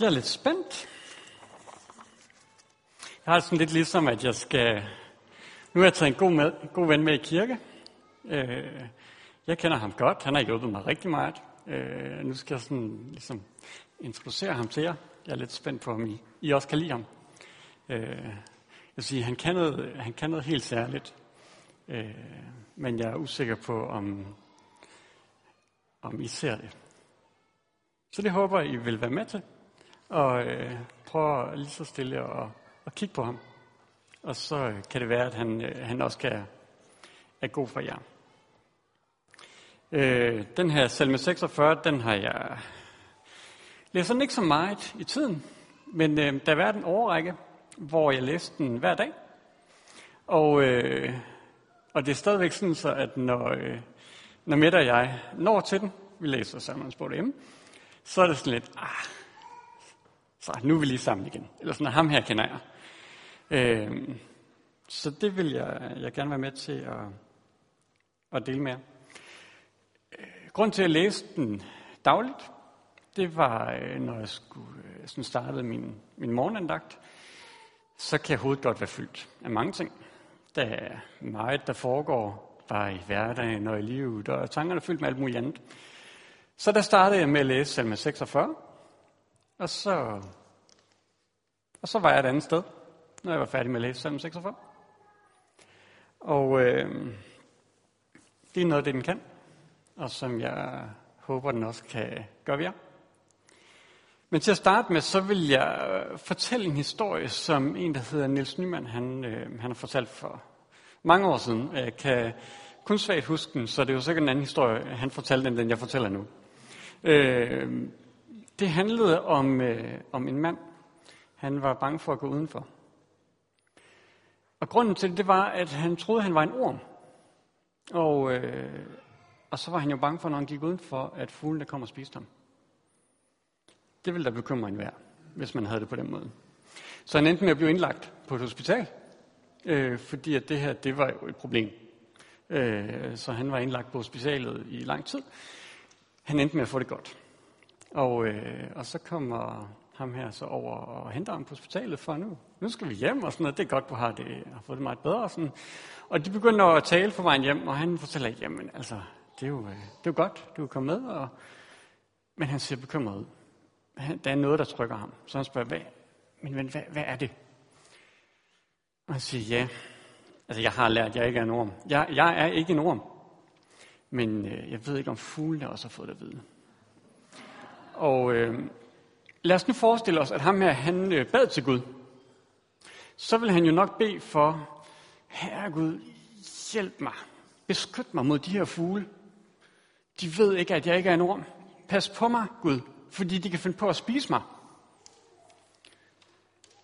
Jeg er lidt spændt. Jeg har sådan lidt ligesom, at jeg skal... Nu har jeg taget en god, med, god ven med i kirke. Øh, jeg kender ham godt. Han har hjulpet mig rigtig meget. Øh, nu skal jeg sådan ligesom introducere ham til jer. Jeg er lidt spændt på, om I, I også kan lide ham. Øh, jeg vil sige, han kan noget, han kan noget helt særligt. Øh, men jeg er usikker på, om, om I ser det. Så det håber I vil være med til og øh, prøv lige så stille at, at kigge på ham. Og så øh, kan det være, at han, øh, han også kan, er god for jer. Øh, den her salme 46, den har jeg læst ikke så meget i tiden, men øh, der har været en overrække, hvor jeg læste den hver dag. Og, øh, og det er stadigvæk sådan, så at når, øh, når Mette og jeg når til den, vi læser sammen på hjemme, så er det sådan lidt, ah, så nu er vi lige sammen igen. Eller sådan, ham her kender jeg. Øh, så det vil jeg, jeg gerne være med til at, at dele med jer. Øh, grunden til at læse den dagligt, det var, øh, når jeg skulle øh, sådan startede min, min morgenandagt, så kan hovedet godt være fyldt af mange ting. Der er meget, der foregår bare i hverdagen og i livet, og tankerne er fyldt med alt muligt andet. Så der startede jeg med at læse salme 46, og så, og så var jeg et andet sted, når jeg var færdig med at læse Salm 46. Og øh, det er noget af det, den kan, og som jeg håber, den også kan gøre ved jer. Men til at starte med, så vil jeg øh, fortælle en historie, som en, der hedder Niels Nyman, han, øh, han har fortalt for mange år siden. Jeg kan kun svagt huske den, så det er jo sikkert en anden historie, han fortalte, end den jeg fortæller nu. Øh, det handlede om, øh, om en mand. Han var bange for at gå udenfor. Og grunden til det, det var, at han troede, han var en orm. Og, øh, og så var han jo bange for, når han gik udenfor, at fuglene kom og spiste ham. Det ville da bekymre en hver, hvis man havde det på den måde. Så han endte med at blive indlagt på et hospital, øh, fordi at det her, det var jo et problem. Øh, så han var indlagt på hospitalet i lang tid. Han endte med at få det godt. Og, øh, og så kommer ham her så over og henter ham på hospitalet for nu. Nu skal vi hjem og sådan noget. Det er godt, du har, det, har fået det meget bedre. Og, sådan. og de begynder at tale for vejen hjem, og han fortæller, jamen altså, det er jo, øh, det er jo godt, du er kommet med. Og, men han ser bekymret ud. Der er noget, der trykker ham. Så han spørger, hvad, men, men hvad, hvad er det? Og han siger, ja, altså jeg har lært, at jeg ikke er en orm. Jeg, jeg er ikke en orm. Men øh, jeg ved ikke, om fuglene også har fået det at vide. Og øh, lad os nu forestille os, at ham her, han øh, bad til Gud. Så vil han jo nok bede for, Herre Gud, hjælp mig. Beskyt mig mod de her fugle. De ved ikke, at jeg ikke er en orm. Pas på mig, Gud, fordi de kan finde på at spise mig.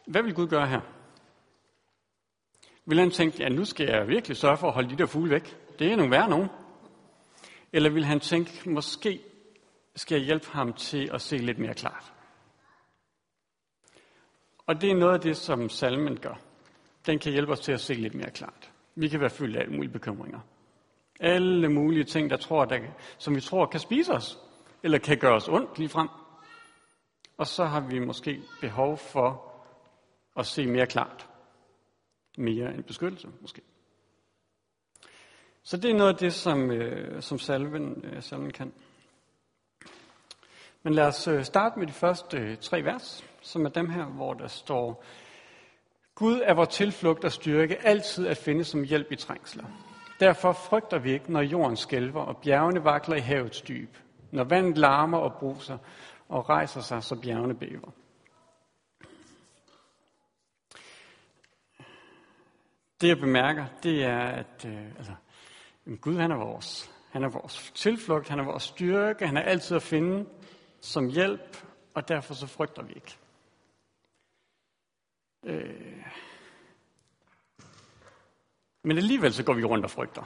Hvad vil Gud gøre her? Vil han tænke, ja, nu skal jeg virkelig sørge for at holde de der fugle væk? Det er nogle værre nogen. Eller vil han tænke, måske skal jeg hjælpe ham til at se lidt mere klart. Og det er noget af det, som salmen gør. Den kan hjælpe os til at se lidt mere klart. Vi kan være fyldt af alle mulige bekymringer. Alle mulige ting, der tror, der, som vi tror kan spise os, eller kan gøre os ondt lige frem. Og så har vi måske behov for at se mere klart. Mere end beskyttelse, måske. Så det er noget af det, som, øh, som salven, øh, salven kan. Men lad os øh, starte med de første øh, tre vers, som er dem her, hvor der står, Gud er vores tilflugt og styrke, altid at finde som hjælp i trængsler. Derfor frygter vi ikke, når jorden skælver og bjergene vakler i havets dyb, når vandet larmer og bruser og rejser sig, så bjergene bæver. Det jeg bemærker, det er, at øh, altså, Gud han er vores. Han er vores tilflugt, han er vores styrke, han er altid at finde som hjælp, og derfor så frygter vi ikke. Øh. Men alligevel så går vi rundt og frygter.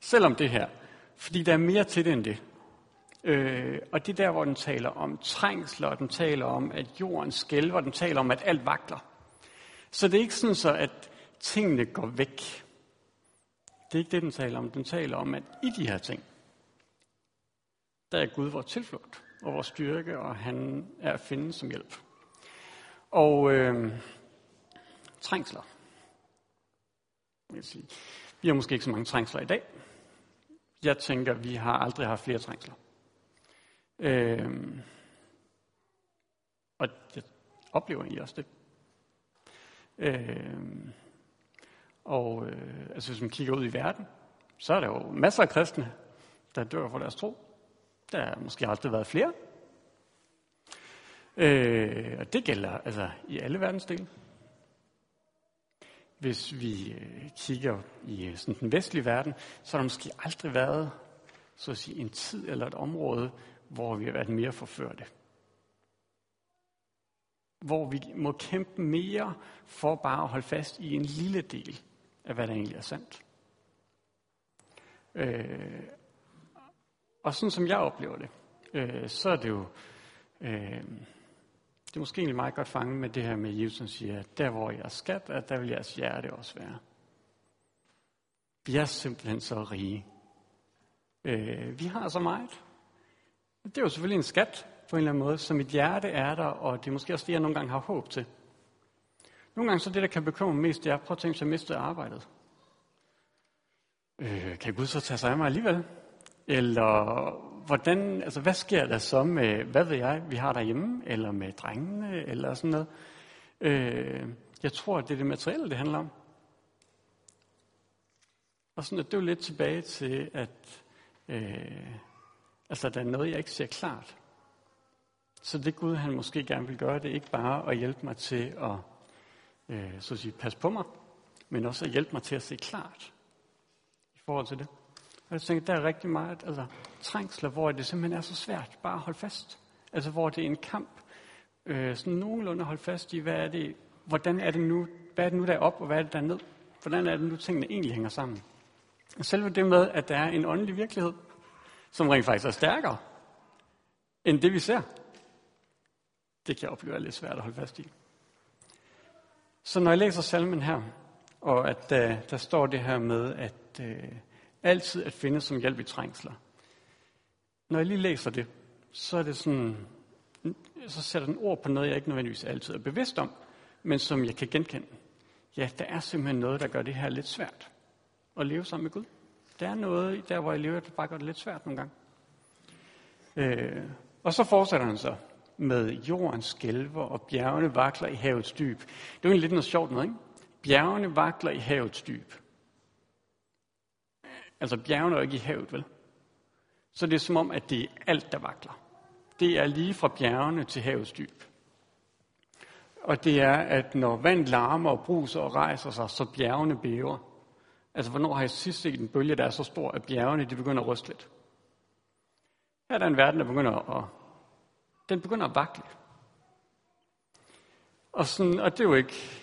Selvom det her. Fordi der er mere til det end det. Øh, og det er der, hvor den taler om trængsler, og den taler om, at jorden skælver, den taler om, at alt vakler. Så det er ikke sådan så, at tingene går væk. Det er ikke det, den taler om. Den taler om, at i de her ting, der er Gud vores tilflugt og vores styrke, og han er at finde som hjælp. Og øh, trængsler. Jeg sige. Vi har måske ikke så mange trængsler i dag. Jeg tænker, vi har aldrig haft flere trængsler. Øh, og jeg oplever egentlig også det. Øh, og øh, altså hvis man kigger ud i verden, så er der jo masser af kristne, der dør for deres tro. Der har måske aldrig været flere. Øh, og det gælder altså i alle verdensdele. Hvis vi øh, kigger i øh, sådan den vestlige verden, så har der måske aldrig været så at sige, en tid eller et område, hvor vi har været mere forførte. Hvor vi må kæmpe mere for bare at holde fast i en lille del af, hvad der egentlig er sandt. Øh, og sådan som jeg oplever det, øh, så er det jo, øh, det er måske egentlig meget godt fanget med det her med Jesus, som siger, at der hvor er skat at der vil jeres hjerte også være. Vi er simpelthen så rige. Øh, vi har så meget. Det er jo selvfølgelig en skat på en eller anden måde, som mit hjerte er der, og det er måske også det, jeg nogle gange har håb til. Nogle gange så det, der kan bekymre mig mest, det er, prøv at tænke sig jeg miste arbejdet. Øh, kan Gud så tage sig af mig alligevel? Eller hvordan, altså hvad sker der så med, hvad ved jeg, vi har derhjemme, eller med drengene, eller sådan noget. Øh, jeg tror, at det er det materielle, det handler om. Og sådan, at det er jo lidt tilbage til, at øh, altså, der er noget, jeg ikke ser klart. Så det Gud, han måske gerne vil gøre, det er ikke bare at hjælpe mig til at øh, så at sige, passe på mig, men også at hjælpe mig til at se klart i forhold til det. Og jeg tænker, der er rigtig meget altså, trængsler, hvor det simpelthen er så svært bare at holde fast. Altså hvor det er en kamp, øh, sådan nogenlunde at holde fast i, hvad er det, hvordan er det nu, hvad er det nu der er op, og hvad er det der er ned? Hvordan er det nu, tingene egentlig hænger sammen? Og selve det med, at der er en åndelig virkelighed, som rent faktisk er stærkere end det, vi ser, det kan jeg opleve er lidt svært at holde fast i. Så når jeg læser salmen her, og at der, der står det her med, at øh, altid at finde som hjælp i trængsler. Når jeg lige læser det, så er det sådan, så sætter den ord på noget, jeg ikke nødvendigvis altid er bevidst om, men som jeg kan genkende. Ja, der er simpelthen noget, der gør det her lidt svært at leve sammen med Gud. Der er noget der, hvor jeg lever, der bare gør det lidt svært nogle gange. Øh, og så fortsætter han så med jordens skælver og bjergene vakler i havets dyb. Det er jo en lidt noget sjovt noget, ikke? Bjergene vakler i havets dyb. Altså bjergene er jo ikke i havet, vel? Så det er som om, at det er alt, der vakler. Det er lige fra bjergene til havets dyb. Og det er, at når vand larmer og bruser og rejser sig, så bjergene bæver. Altså, hvornår har jeg sidst set en bølge, der er så stor, at bjergene de begynder at ryste lidt? Her er der en verden, der begynder at, den begynder at vakle. Og, sådan, og det er jo ikke,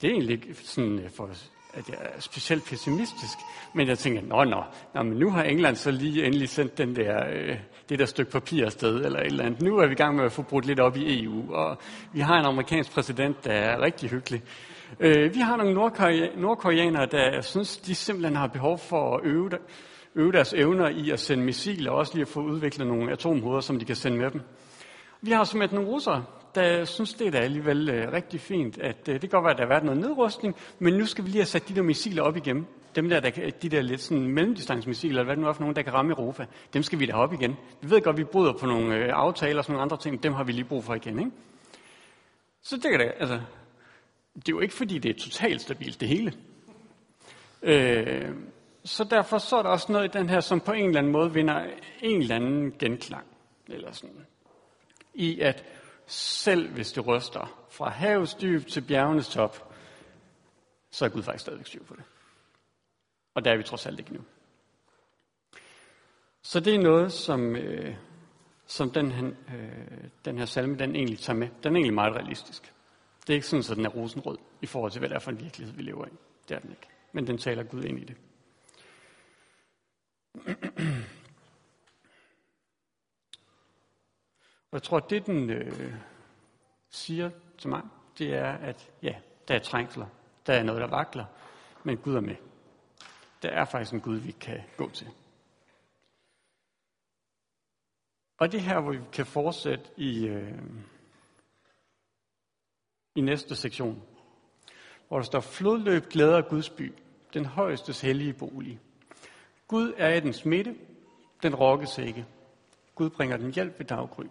det er egentlig ikke sådan øh, for at jeg er specielt pessimistisk, men jeg tænker, nå, nå, nå men nu har England så lige endelig sendt den der, øh, det der stykke papir afsted, eller et eller andet. Nu er vi i gang med at få brudt lidt op i EU, og vi har en amerikansk præsident, der er rigtig hyggelig. Øh, vi har nogle nordkoreanere, der synes, de simpelthen har behov for at øve, øve deres evner i at sende missiler, og også lige at få udviklet nogle atomhoveder, som de kan sende med dem. Vi har som et nogle russere, der øh, synes, det er da alligevel øh, rigtig fint, at øh, det kan godt være, at der har været noget nedrustning, men nu skal vi lige have sat de der missiler op igen. Dem der, der kan, de der lidt sådan mellemdistancemissiler, eller hvad det nu er for nogen, der kan ramme Europa, dem skal vi da op igen. Vi ved godt, at vi bryder på nogle øh, aftaler og sådan nogle andre ting, dem har vi lige brug for igen, ikke? Så det kan det, altså, det er jo ikke fordi, det er totalt stabilt, det hele. Øh, så derfor så er der også noget i den her, som på en eller anden måde vinder en eller anden genklang. Eller sådan. I at selv hvis det ryster fra havets dyb til bjergenes top, så er Gud faktisk stadigvæk styr på det. Og der er vi trods alt ikke nu. Så det er noget, som, øh, som den, han, øh, den her salme, den egentlig tager med. Den er egentlig meget realistisk. Det er ikke sådan, at den er rosenrød i forhold til, hvad det er for en virkelighed, vi lever i. Det er den ikke. Men den taler Gud ind i det. jeg tror, det den øh, siger til mig, det er, at ja, der er trængsler. Der er noget, der vakler. Men Gud er med. Der er faktisk en Gud, vi kan gå til. Og det her, hvor vi kan fortsætte i, øh, i næste sektion, hvor der står, flodløb glæder Guds by, den højestes hellige bolig. Gud er i dens midte, den rokkes ikke. Gud bringer den hjælp ved daggry.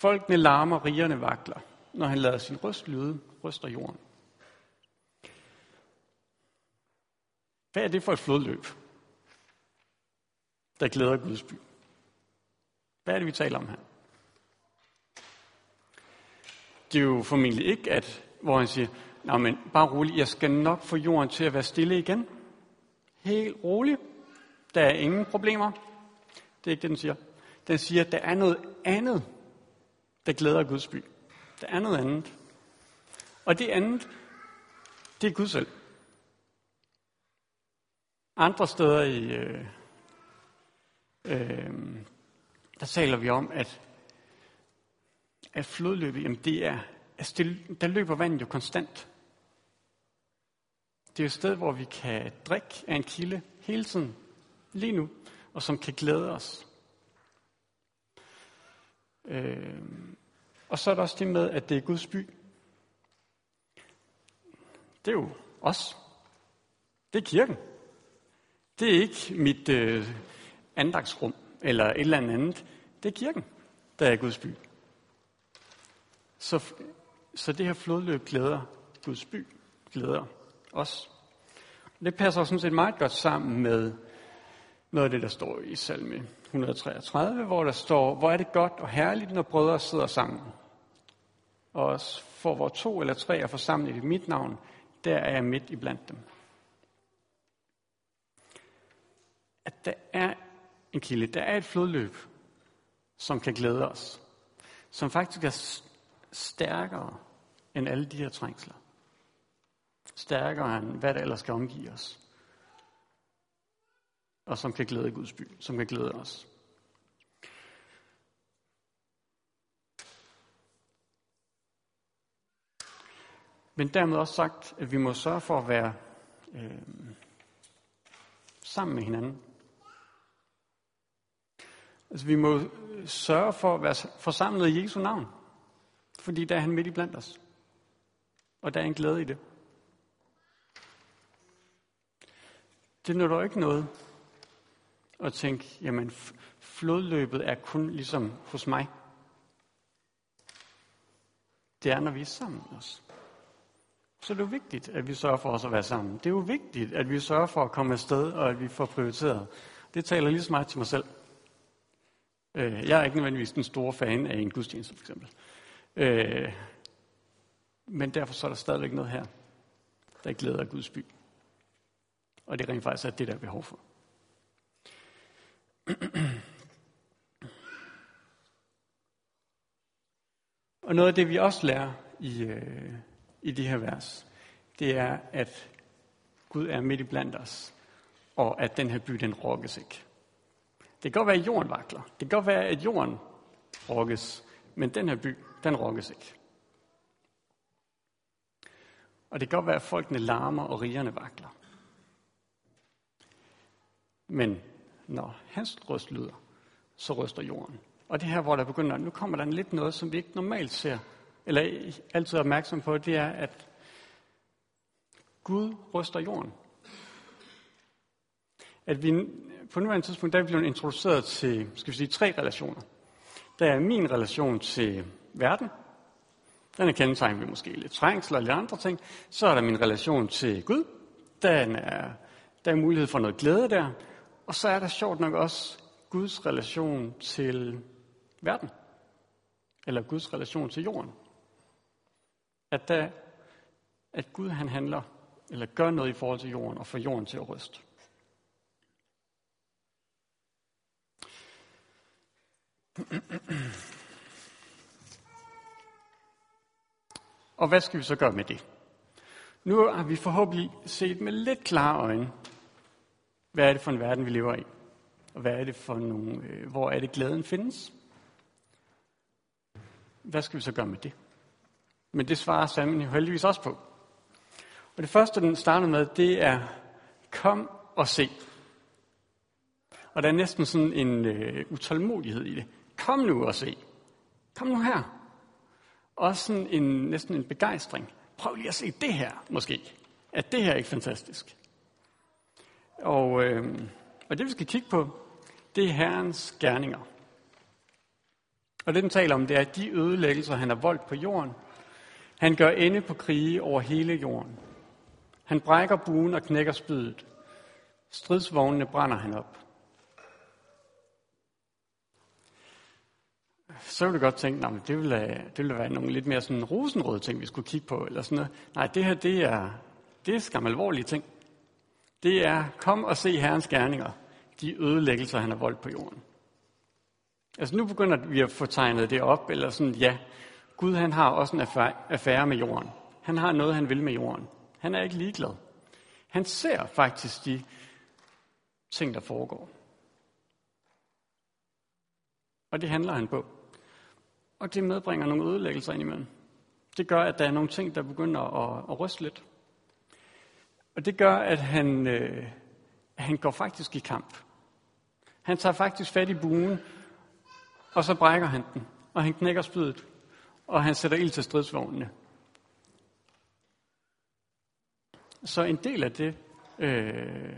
Folkene larmer, rigerne vakler. Når han lader sin røst lyde, ryster jorden. Hvad er det for et flodløb, der glæder Guds by? Hvad er det, vi taler om her? Det er jo formentlig ikke, at, hvor han siger, Nå, men bare rolig, jeg skal nok få jorden til at være stille igen. Helt rolig. Der er ingen problemer. Det er ikke det, den siger. Den siger, at der er noget andet, der glæder Guds by. Der er noget andet. Og det andet, det er Gud selv. Andre steder i, øh, øh, der taler vi om, at, at flodløbet, jamen det er, altså det, der løber vandet jo konstant. Det er et sted, hvor vi kan drikke af en kilde hele tiden, lige nu, og som kan glæde os. Øh, og så er der også det med, at det er Guds by. Det er jo os. Det er kirken. Det er ikke mit øh, andagsrum eller et eller andet. Det er kirken, der er Guds by. Så, så det her flodløb glæder Guds by, glæder os. Det passer sådan set meget godt sammen med noget af det, der står i salme 133, hvor der står, hvor er det godt og herligt, når brødre sidder sammen. Og for hvor to eller tre er forsamlet i mit navn, der er jeg midt i blandt dem. At der er en kilde, der er et flodløb, som kan glæde os. Som faktisk er stærkere end alle de her trængsler. Stærkere end hvad der ellers skal omgive os og som kan glæde Guds by, som kan glæde os. Men dermed også sagt, at vi må sørge for at være øh, sammen med hinanden. Altså vi må sørge for at være forsamlet i Jesu navn. Fordi der er han midt i blandt os. Og der er en glæde i det. Det nytter ikke noget, og tænke, jamen flodløbet er kun ligesom hos mig. Det er, når vi er sammen også. Så det er jo vigtigt, at vi sørger for os at være sammen. Det er jo vigtigt, at vi sørger for at komme afsted, og at vi får prioriteret. Det taler lige så meget til mig selv. Øh, jeg er ikke nødvendigvis den store fan af en gudstjeneste, for eksempel. Øh, men derfor så er der stadigvæk noget her, der glæder Guds by. Og det er rent faktisk at det, der er behov for. Og noget af det, vi også lærer i, øh, i de her vers, det er, at Gud er midt i blandt os, og at den her by, den rokkes ikke. Det kan godt være, at jorden vakler. Det kan godt være, at jorden rokkes, men den her by, den rokkes ikke. Og det kan godt være, at folkene larmer, og rigerne vakler. Men når hans røst lyder, så ryster jorden. Og det her, hvor der begynder, nu kommer der lidt noget, som vi ikke normalt ser, eller altid er opmærksom på, det er, at Gud ryster jorden. At vi på nuværende tidspunkt, der er vi blevet introduceret til, skal vi sige, tre relationer. Der er min relation til verden. Den er kendetegnet ved måske lidt trængsel eller andre ting. Så er der min relation til Gud. Den er, der er mulighed for noget glæde der. Og så er der sjovt nok også Guds relation til verden. Eller Guds relation til jorden. At, der, at Gud han handler, eller gør noget i forhold til jorden, og får jorden til at ryste. Og hvad skal vi så gøre med det? Nu har vi forhåbentlig set med lidt klare øjne, hvad er det for en verden, vi lever i? Og hvad er det for nogle, øh, hvor er det glæden findes? Hvad skal vi så gøre med det? Men det svarer Salmen jo heldigvis også på. Og det første, den starter med, det er, kom og se. Og der er næsten sådan en øh, utålmodighed i det. kom nu og se. Kom nu her. Også sådan en, næsten en begejstring. Prøv lige at se det her, måske. Er det her ikke fantastisk? Og, øh, og det vi skal kigge på, det er Herrens gerninger. Og det den taler om, det er de ødelæggelser, han har voldt på jorden. Han gør ende på krige over hele jorden. Han brækker buen og knækker spydet. Stridsvognene brænder han op. Så ville du godt tænke, at det ville, det ville være nogle lidt mere sådan rosenrøde ting, vi skulle kigge på, eller sådan noget. Nej, det her, det er, det er skam alvorlige ting. Det er, kom og se Herrens gerninger, de ødelæggelser, han har voldt på jorden. Altså nu begynder vi at få tegnet det op, eller sådan, ja, Gud han har også en affære med jorden. Han har noget, han vil med jorden. Han er ikke ligeglad. Han ser faktisk de ting, der foregår. Og det handler han på. Og det medbringer nogle ødelæggelser ind imellem. Det gør, at der er nogle ting, der begynder at, at ryste lidt. Og det gør, at han, øh, han går faktisk i kamp. Han tager faktisk fat i buen, og så brækker han den, og han knækker spydet, og han sætter ild til stridsvognene. Så en del af det, øh,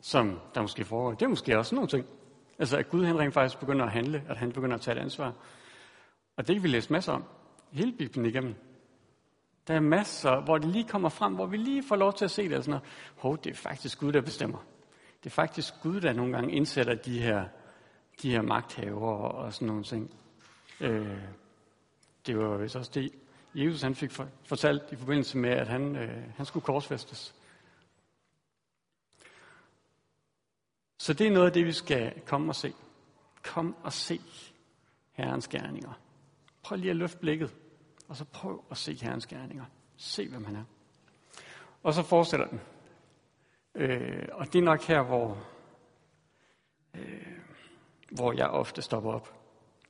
som der måske foregår, det er måske også nogle ting. Altså at Gud han rent faktisk begynder at handle, at han begynder at tage et ansvar. Og det kan vi læse masser om. Hele Bibelen igennem. Der er masser, hvor det lige kommer frem, hvor vi lige får lov til at se det. Og sådan noget. Hov, det er faktisk Gud, der bestemmer. Det er faktisk Gud, der nogle gange indsætter de her, de her magthaver og sådan nogle ting. Øh, det var vist også det, Jesus han fik fortalt i forbindelse med, at han, øh, han skulle korsfæstes. Så det er noget af det, vi skal komme og se. Kom og se Herrens gerninger. Prøv lige at løfte blikket, og så prøv at se Herrens gerninger. Se, hvem han er. Og så fortsætter den. Øh, og det er nok her, hvor, øh, hvor jeg ofte stopper op.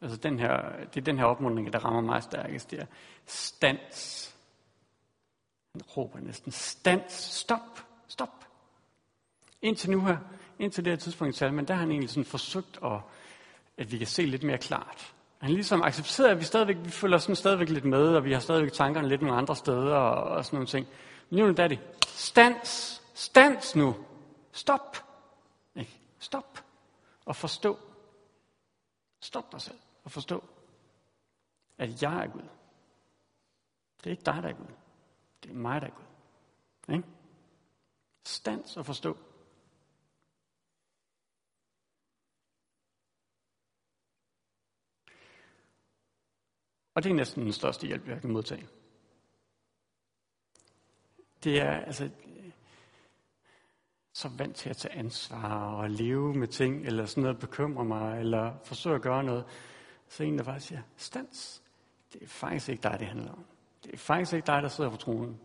Altså den her, det er den her opmuntring, der rammer mig stærkest. Det er stands. Han råber næsten, stands, stop, stop. Indtil nu her, indtil det her tidspunkt i salmen, der har han egentlig sådan forsøgt, at, at vi kan se lidt mere klart. Han ligesom accepterer, at vi stadigvæk vi følger sådan stadigvæk lidt med, og vi har stadigvæk tankerne lidt nogle andre steder og, og sådan nogle ting. Men nu er det, stands, stands nu, stop, ikke? stop og forstå. Stop dig selv og forstå, at jeg er Gud. Det er ikke dig, der er Gud. Det er mig, der er Gud. Ikke? Stands og forstå. Og det er næsten den største hjælp, jeg kan modtage. Det er altså så vant til at tage ansvar og leve med ting, eller sådan noget bekymre mig, eller forsøge at gøre noget. Så en, der faktisk siger, stans, det er faktisk ikke dig, det handler om. Det er faktisk ikke dig, der sidder på tronen.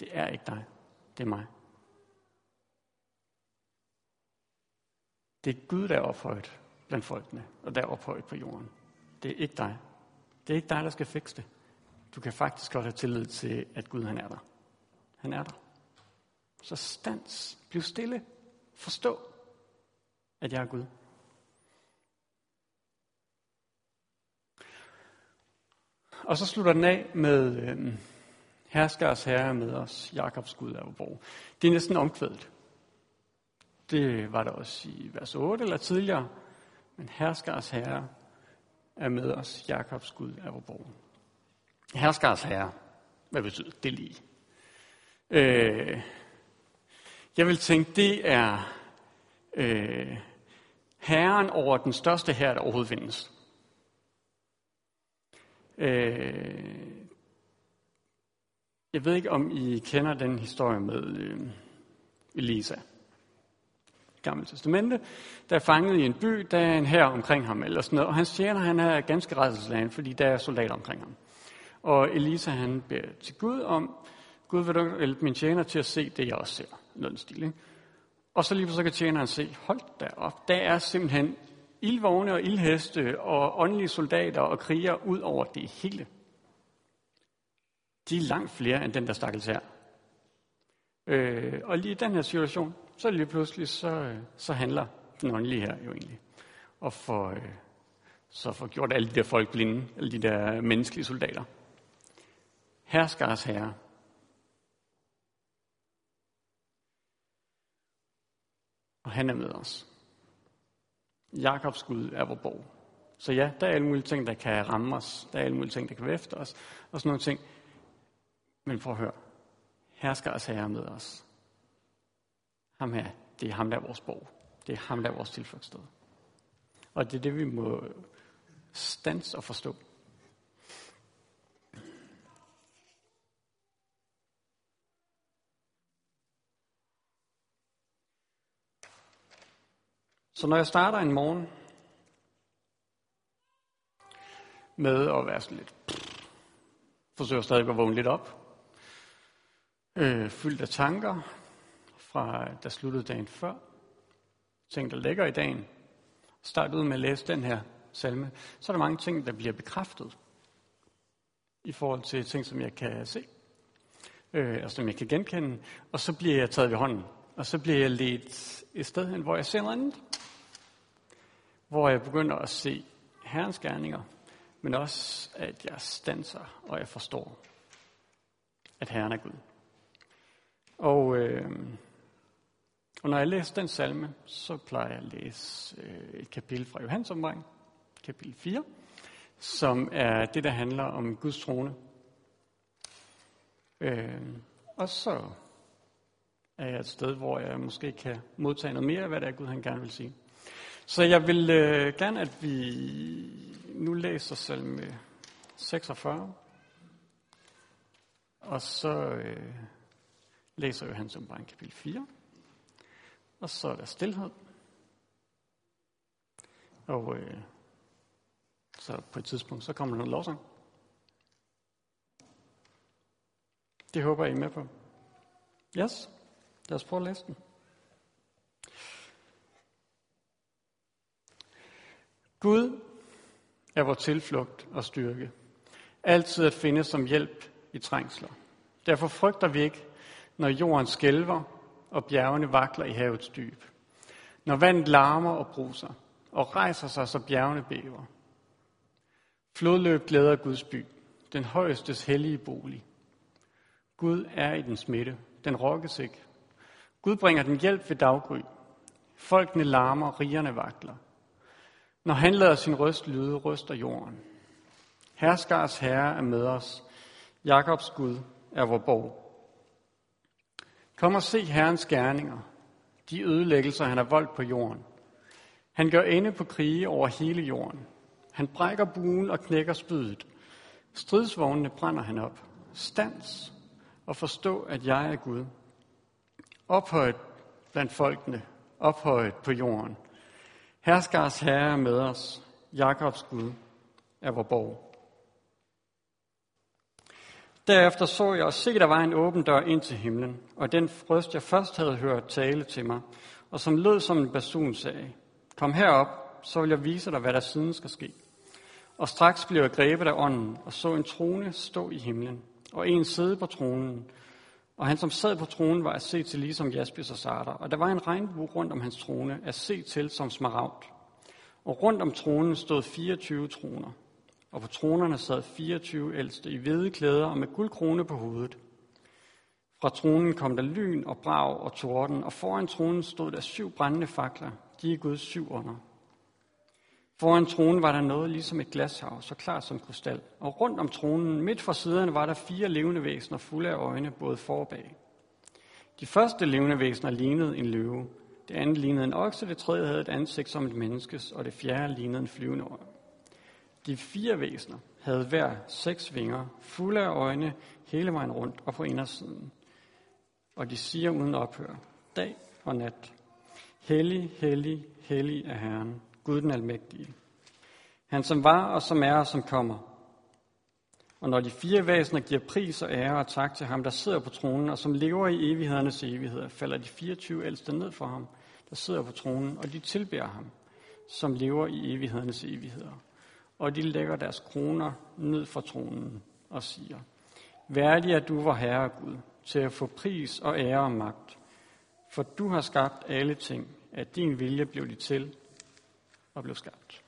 Det er ikke dig. Det er mig. Det er Gud, der er ophøjet blandt folkene, og der er ophøjet på jorden. Det er ikke dig. Det er ikke dig, der skal fikse det. Du kan faktisk godt have tillid til, at Gud han er der. Han er der. Så stans. Bliv stille. Forstå, at jeg er Gud. Og så slutter den af med øh, herskers herre med os, Jakobs Gud er borg. Det er næsten omkvædet. Det var der også i vers 8 eller tidligere. Men herskers herre er med os, Jakobs Gud er borg. Herskers herre, hvad betyder det lige? Øh, jeg vil tænke, det er øh, herren over den største herre, der overhovedet findes. Øh, jeg ved ikke, om I kender den historie med øh, Elisa. Gamle testamente, der er fanget i en by, der er en her omkring ham, eller sådan noget, og hans tjener, han er ganske redselslagen, fordi der er soldater omkring ham. Og Elisa, han beder til Gud om, Gud vil du hjælpe min tjener til at se det, jeg også ser. Noget stil, ikke? Og så lige så kan tjeneren se, hold da op, der er simpelthen ildvogne og ildheste og åndelige soldater og kriger ud over det hele. De er langt flere end den, der stakkels her. Øh, og lige i den her situation, så lige pludselig, så, øh, så handler den åndelige her jo egentlig. Og for, øh, så får gjort alle de der folk blinde, alle de der menneskelige soldater. Herskars herre. Og han er med os. Jakobs Gud er vores borg. Så ja, der er alle mulige ting, der kan ramme os. Der er alle mulige ting, der kan være efter os. Og sådan nogle ting. Men prøv at høre. Herskars herre med os. Ham her, det er ham, der er vores borg. Det er ham, der er vores tilflugtssted. Og det er det, vi må stands og forstå. Så når jeg starter en morgen med at være sådan lidt, forsøger stadig at vågne lidt op, øh, fyldt af tanker fra, der sluttede dagen før, ting, der ligger i dagen, start ud med at læse den her salme, så er der mange ting, der bliver bekræftet i forhold til ting, som jeg kan se, øh, og som jeg kan genkende, og så bliver jeg taget ved hånden, og så bliver jeg ledt et sted hen, hvor jeg ser noget andet. Hvor jeg begynder at se Herrens gerninger, men også at jeg stanser, og jeg forstår, at Herren er Gud. Og øh, og når jeg læser den salme, så plejer jeg at læse øh, et kapitel fra Johannes omvang, kapitel 4, som er det, der handler om Guds trone. Øh, og så er jeg et sted, hvor jeg måske kan modtage noget mere af, hvad det er, Gud han gerne vil sige. Så jeg vil øh, gerne, at vi nu læser salme 46, og så øh, læser Johannes omgang kapitel 4. Og så er der stillhed. Og øh, så på et tidspunkt, så kommer der noget lovsang. Det håber jeg, I er med på. Yes, lad os prøve at læse den. Gud er vores tilflugt og styrke. Altid at finde som hjælp i trængsler. Derfor frygter vi ikke, når jorden skælver, og bjergene vakler i havets dyb. Når vandet larmer og bruser, og rejser sig, så bjergene bæver. Flodløb glæder Guds by, den højestes hellige bolig. Gud er i den smitte, den rokkes ikke. Gud bringer den hjælp ved daggry. Folkene larmer, rigerne vakler. Når han lader sin røst lyde, ryster jorden. Herskars herre er med os. Jakobs Gud er vor borg. Kom og se Herrens gerninger, de ødelæggelser, han har voldt på jorden. Han gør ende på krige over hele jorden. Han brækker buen og knækker spydet. Stridsvognene brænder han op. Stans og forstå, at jeg er Gud. Ophøjet blandt folkene, ophøjet på jorden. Herskars herre er med os. Jakobs Gud er vor borg. Derefter så jeg og se, der var en åben dør ind til himlen, og den røst, jeg først havde hørt tale til mig, og som lød som en basun sagde, Kom herop, så vil jeg vise dig, hvad der siden skal ske. Og straks blev jeg grebet af ånden, og så en trone stå i himlen, og en sidde på tronen. Og han, som sad på tronen, var at se til ligesom Jaspis og Sarter, og der var en regnbue rundt om hans trone, at se til som smaragd. Og rundt om tronen stod 24 troner, og på tronerne sad 24 ældste i hvide klæder og med guldkrone på hovedet. Fra tronen kom der lyn og brag og torden, og foran tronen stod der syv brændende fakler. De er Guds syv under. Foran tronen var der noget ligesom et glashav, så klart som krystal. Og rundt om tronen, midt for siderne, var der fire levende væsener fulde af øjne, både for og bag. De første levende væsener lignede en løve. Det andet lignede en okse, det tredje havde et ansigt som et menneskes, og det fjerde lignede en flyvende. De fire væsener havde hver seks vinger, fulde af øjne, hele vejen rundt og på indersiden. Og de siger uden ophør, dag og nat, Hellig, hellig, hellig er Herren, Gud den almægtige. Han som var og som er og som kommer. Og når de fire væsener giver pris og ære og tak til ham, der sidder på tronen og som lever i evighedernes evigheder, falder de 24 ældste ned for ham, der sidder på tronen, og de tilbærer ham, som lever i evighedernes evigheder og de lægger deres kroner ned fra tronen og siger, Værdig er du, vor Herre Gud, til at få pris og ære og magt, for du har skabt alle ting, at din vilje blev de til og blev skabt.